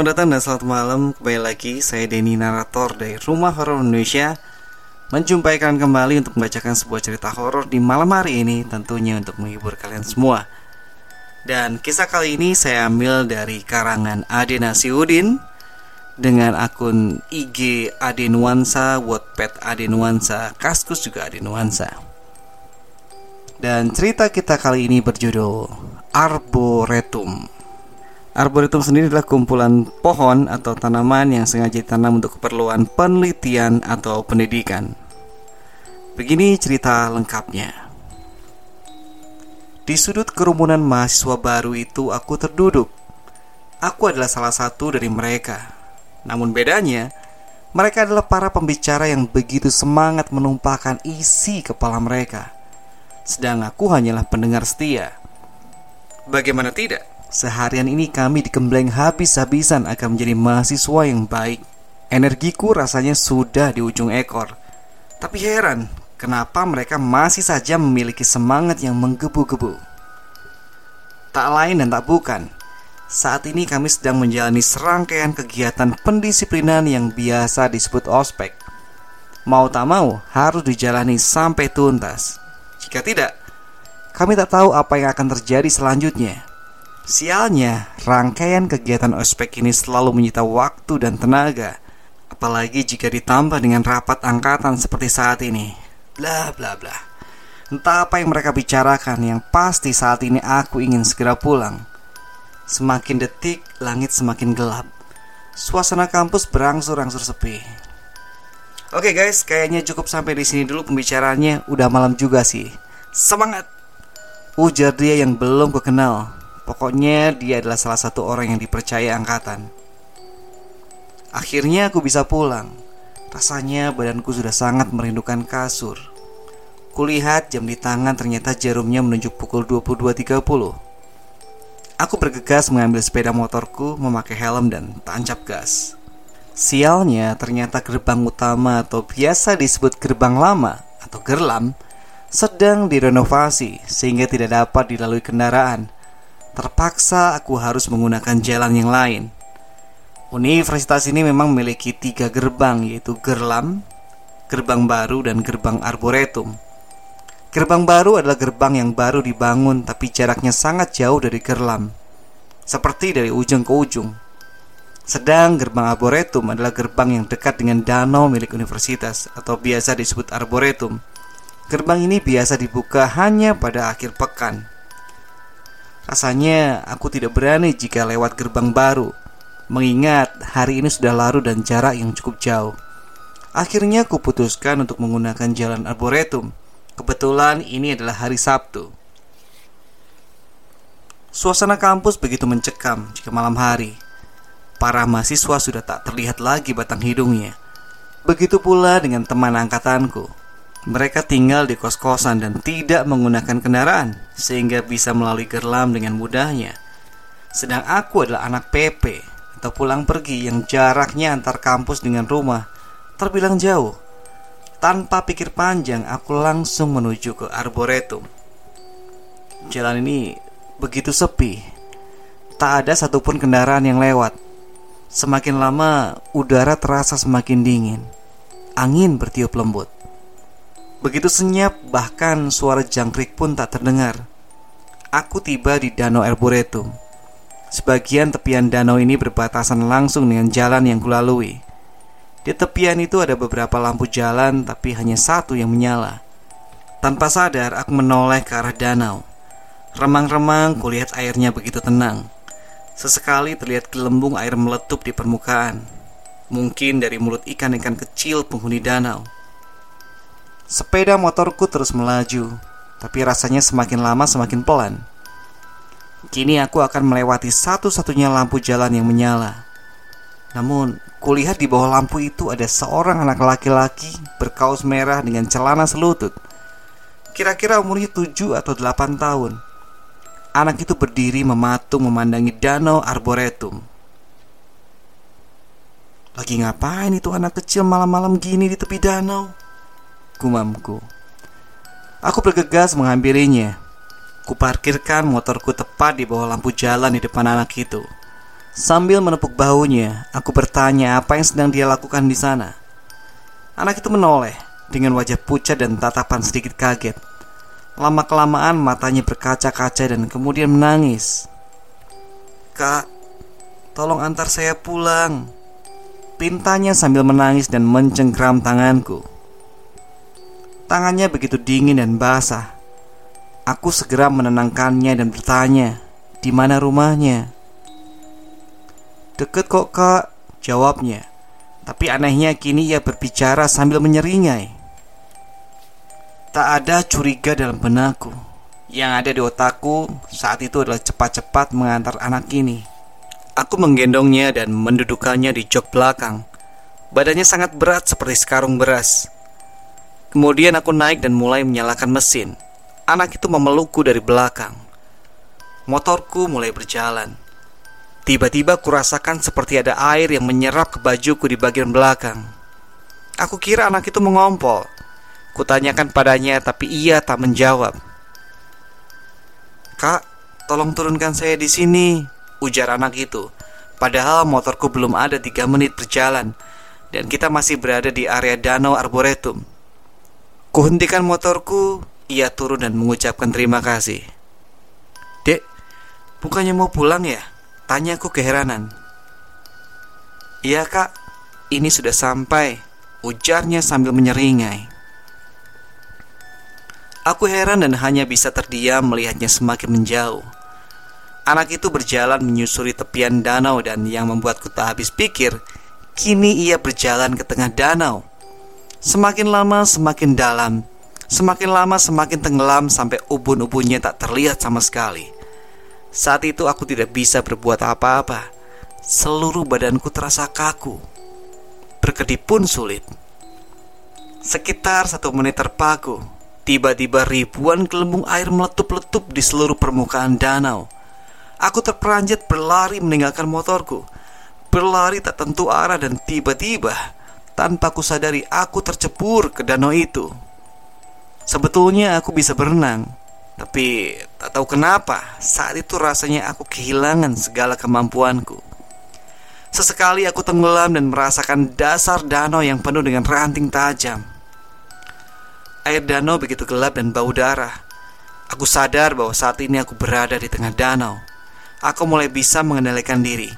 Selamat datang dan selamat malam. Kembali lagi saya Denny Narator dari Rumah Horor Indonesia. Menjumpai kalian kembali untuk membacakan sebuah cerita horor di malam hari ini Tentunya untuk menghibur kalian semua. Dan kisah kali ini saya ambil dari karangan Ade Nasiudin Dengan akun IG Ade Nuansa, Wattpad Ade Nuansa, Kaskus juga Ade Nuansa Dan cerita kita kali ini berjudul Arboretum Arboretum sendiri adalah kumpulan pohon atau tanaman yang sengaja ditanam untuk keperluan penelitian atau pendidikan. Begini cerita lengkapnya. Di sudut kerumunan mahasiswa baru itu aku terduduk. Aku adalah salah satu dari mereka. Namun bedanya, mereka adalah para pembicara yang begitu semangat menumpahkan isi kepala mereka. Sedang aku hanyalah pendengar setia. Bagaimana tidak? Seharian ini kami dikembleng habis-habisan akan menjadi mahasiswa yang baik. Energiku rasanya sudah di ujung ekor. Tapi heran, kenapa mereka masih saja memiliki semangat yang menggebu-gebu. Tak lain dan tak bukan. Saat ini kami sedang menjalani serangkaian kegiatan pendisiplinan yang biasa disebut ospek. Mau tak mau harus dijalani sampai tuntas. Jika tidak, kami tak tahu apa yang akan terjadi selanjutnya. Sialnya, rangkaian kegiatan ospek ini selalu menyita waktu dan tenaga, apalagi jika ditambah dengan rapat angkatan seperti saat ini. Bla bla bla. Entah apa yang mereka bicarakan, yang pasti saat ini aku ingin segera pulang. Semakin detik, langit semakin gelap. Suasana kampus berangsur-angsur sepi. Oke guys, kayaknya cukup sampai di sini dulu pembicaraannya. Udah malam juga sih. Semangat! Ujar dia yang belum kukenal. Pokoknya dia adalah salah satu orang yang dipercaya angkatan. Akhirnya aku bisa pulang. Rasanya badanku sudah sangat merindukan kasur. Kulihat jam di tangan ternyata jarumnya menunjuk pukul 22.30. Aku bergegas mengambil sepeda motorku, memakai helm dan tancap gas. Sialnya ternyata gerbang utama atau biasa disebut gerbang lama atau gerlam sedang direnovasi sehingga tidak dapat dilalui kendaraan terpaksa aku harus menggunakan jalan yang lain. Universitas ini memang memiliki tiga gerbang yaitu Gerlam, Gerbang Baru, dan Gerbang Arboretum. Gerbang Baru adalah gerbang yang baru dibangun tapi jaraknya sangat jauh dari Gerlam, seperti dari ujung ke ujung. Sedang gerbang Arboretum adalah gerbang yang dekat dengan danau milik universitas atau biasa disebut Arboretum. Gerbang ini biasa dibuka hanya pada akhir pekan. Rasanya aku tidak berani jika lewat gerbang baru Mengingat hari ini sudah larut dan jarak yang cukup jauh. Akhirnya aku putuskan untuk menggunakan jalan arboretum. Kebetulan ini adalah hari Sabtu. Suasana kampus begitu mencekam jika malam hari. Para mahasiswa sudah tak terlihat lagi batang hidungnya. Begitu pula dengan teman angkatanku mereka tinggal di kos-kosan dan tidak menggunakan kendaraan sehingga bisa melalui gerlam dengan mudahnya. Sedang aku adalah anak PP atau pulang pergi yang jaraknya antar kampus dengan rumah terbilang jauh. Tanpa pikir panjang, aku langsung menuju ke Arboretum. Jalan ini begitu sepi. Tak ada satupun kendaraan yang lewat. Semakin lama, udara terasa semakin dingin. Angin bertiup lembut. Begitu senyap, bahkan suara jangkrik pun tak terdengar. Aku tiba di Danau Arboretum. Sebagian tepian danau ini berbatasan langsung dengan jalan yang kulalui. Di tepian itu ada beberapa lampu jalan, tapi hanya satu yang menyala. Tanpa sadar, aku menoleh ke arah danau. Remang-remang, kulihat airnya begitu tenang. Sesekali terlihat gelembung air meletup di permukaan. Mungkin dari mulut ikan-ikan kecil penghuni danau. Sepeda motorku terus melaju, tapi rasanya semakin lama semakin pelan. Kini aku akan melewati satu-satunya lampu jalan yang menyala. Namun, kulihat di bawah lampu itu ada seorang anak laki-laki berkaos merah dengan celana selutut. Kira-kira umurnya 7 atau 8 tahun. Anak itu berdiri mematung memandangi danau arboretum. Lagi ngapain itu anak kecil malam-malam gini di tepi danau? Gumamku. Aku bergegas menghampirinya. Kuparkirkan motorku tepat di bawah lampu jalan di depan anak itu. Sambil menepuk bahunya, aku bertanya apa yang sedang dia lakukan di sana. Anak itu menoleh dengan wajah pucat dan tatapan sedikit kaget. Lama-kelamaan matanya berkaca-kaca dan kemudian menangis. Kak, tolong antar saya pulang. Pintanya sambil menangis dan mencengkram tanganku. Tangannya begitu dingin dan basah. Aku segera menenangkannya dan bertanya, di mana rumahnya? Deket kok kak, jawabnya. Tapi anehnya kini ia berbicara sambil menyeringai. Tak ada curiga dalam benakku. Yang ada di otakku saat itu adalah cepat-cepat mengantar anak ini. Aku menggendongnya dan mendudukannya di jok belakang. Badannya sangat berat seperti sekarung beras. Kemudian aku naik dan mulai menyalakan mesin. Anak itu memelukku dari belakang. Motorku mulai berjalan. Tiba-tiba kurasakan seperti ada air yang menyerap ke bajuku di bagian belakang. Aku kira anak itu mengompol. Kutanyakan padanya, tapi ia tak menjawab. Kak, tolong turunkan saya di sini, ujar anak itu. Padahal motorku belum ada tiga menit berjalan, dan kita masih berada di area danau arboretum. Kuhentikan motorku, ia turun dan mengucapkan terima kasih. Dek, bukannya mau pulang ya? Tanyaku keheranan. Iya kak, ini sudah sampai, ujarnya sambil menyeringai. Aku heran dan hanya bisa terdiam melihatnya semakin menjauh. Anak itu berjalan menyusuri tepian danau dan yang membuatku tak habis pikir, kini ia berjalan ke tengah danau. Semakin lama semakin dalam, semakin lama semakin tenggelam sampai ubun-ubunnya tak terlihat sama sekali. Saat itu aku tidak bisa berbuat apa-apa. Seluruh badanku terasa kaku. Berkedip pun sulit. Sekitar satu menit terpaku, tiba-tiba ribuan gelembung air meletup-letup di seluruh permukaan danau. Aku terperanjat berlari meninggalkan motorku. Berlari tak tentu arah dan tiba-tiba tanpa ku sadari aku tercebur ke danau itu. Sebetulnya aku bisa berenang, tapi tak tahu kenapa saat itu rasanya aku kehilangan segala kemampuanku. Sesekali aku tenggelam dan merasakan dasar danau yang penuh dengan ranting tajam. Air danau begitu gelap dan bau darah. Aku sadar bahwa saat ini aku berada di tengah danau. Aku mulai bisa mengendalikan diri.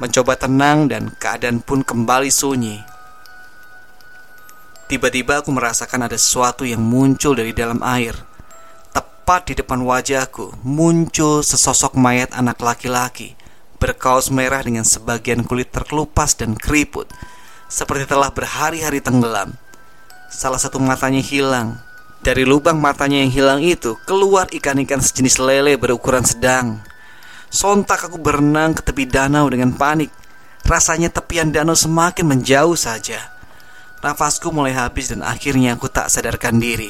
Mencoba tenang dan keadaan pun kembali sunyi. Tiba-tiba aku merasakan ada sesuatu yang muncul dari dalam air tepat di depan wajahku muncul sesosok mayat anak laki-laki berkaos merah dengan sebagian kulit terkelupas dan keriput seperti telah berhari-hari tenggelam. Salah satu matanya hilang. Dari lubang matanya yang hilang itu keluar ikan-ikan sejenis lele berukuran sedang. Sontak aku berenang ke tepi danau dengan panik. Rasanya tepian danau semakin menjauh saja. Nafasku mulai habis dan akhirnya aku tak sadarkan diri.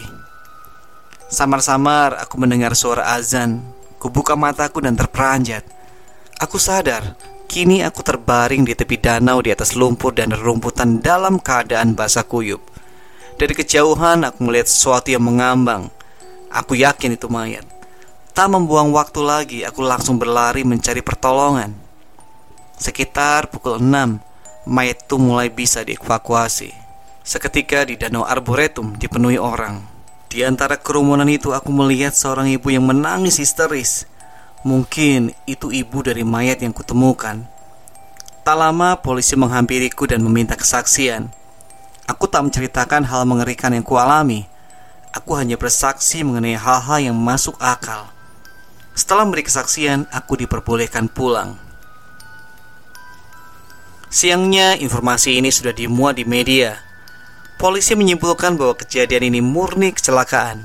Samar-samar aku mendengar suara azan. Kubuka mataku dan terperanjat. Aku sadar, kini aku terbaring di tepi danau di atas lumpur dan rerumputan dalam keadaan basah kuyup. Dari kejauhan aku melihat sesuatu yang mengambang. Aku yakin itu mayat. Tak membuang waktu lagi, aku langsung berlari mencari pertolongan. Sekitar pukul 6, mayat itu mulai bisa dievakuasi. Seketika di danau arboretum dipenuhi orang. Di antara kerumunan itu aku melihat seorang ibu yang menangis histeris. Mungkin itu ibu dari mayat yang kutemukan. Tak lama polisi menghampiriku dan meminta kesaksian. Aku tak menceritakan hal mengerikan yang kualami. Aku hanya bersaksi mengenai hal-hal yang masuk akal. Setelah memberi kesaksian, aku diperbolehkan pulang. Siangnya, informasi ini sudah dimuat di media. Polisi menyimpulkan bahwa kejadian ini murni kecelakaan.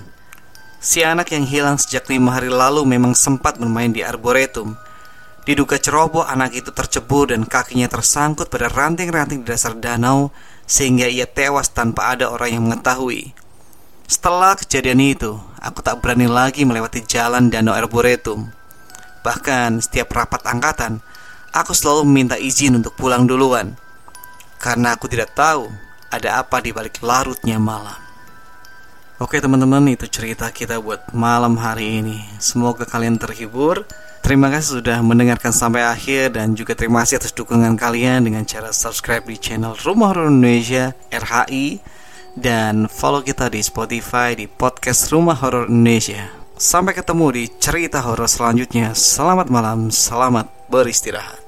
Si anak yang hilang sejak lima hari lalu memang sempat bermain di arboretum. Diduga ceroboh anak itu tercebur dan kakinya tersangkut pada ranting-ranting di dasar danau sehingga ia tewas tanpa ada orang yang mengetahui. Setelah kejadian itu, aku tak berani lagi melewati jalan danau arboretum. Bahkan setiap rapat angkatan, aku selalu meminta izin untuk pulang duluan karena aku tidak tahu ada apa di balik larutnya malam. Oke teman-teman itu cerita kita buat malam hari ini. Semoga kalian terhibur. Terima kasih sudah mendengarkan sampai akhir Dan juga terima kasih atas dukungan kalian Dengan cara subscribe di channel Rumah Horor Indonesia RHI Dan follow kita di Spotify Di podcast Rumah Horor Indonesia. Sampai ketemu di cerita horor selanjutnya. Selamat malam, selamat beristirahat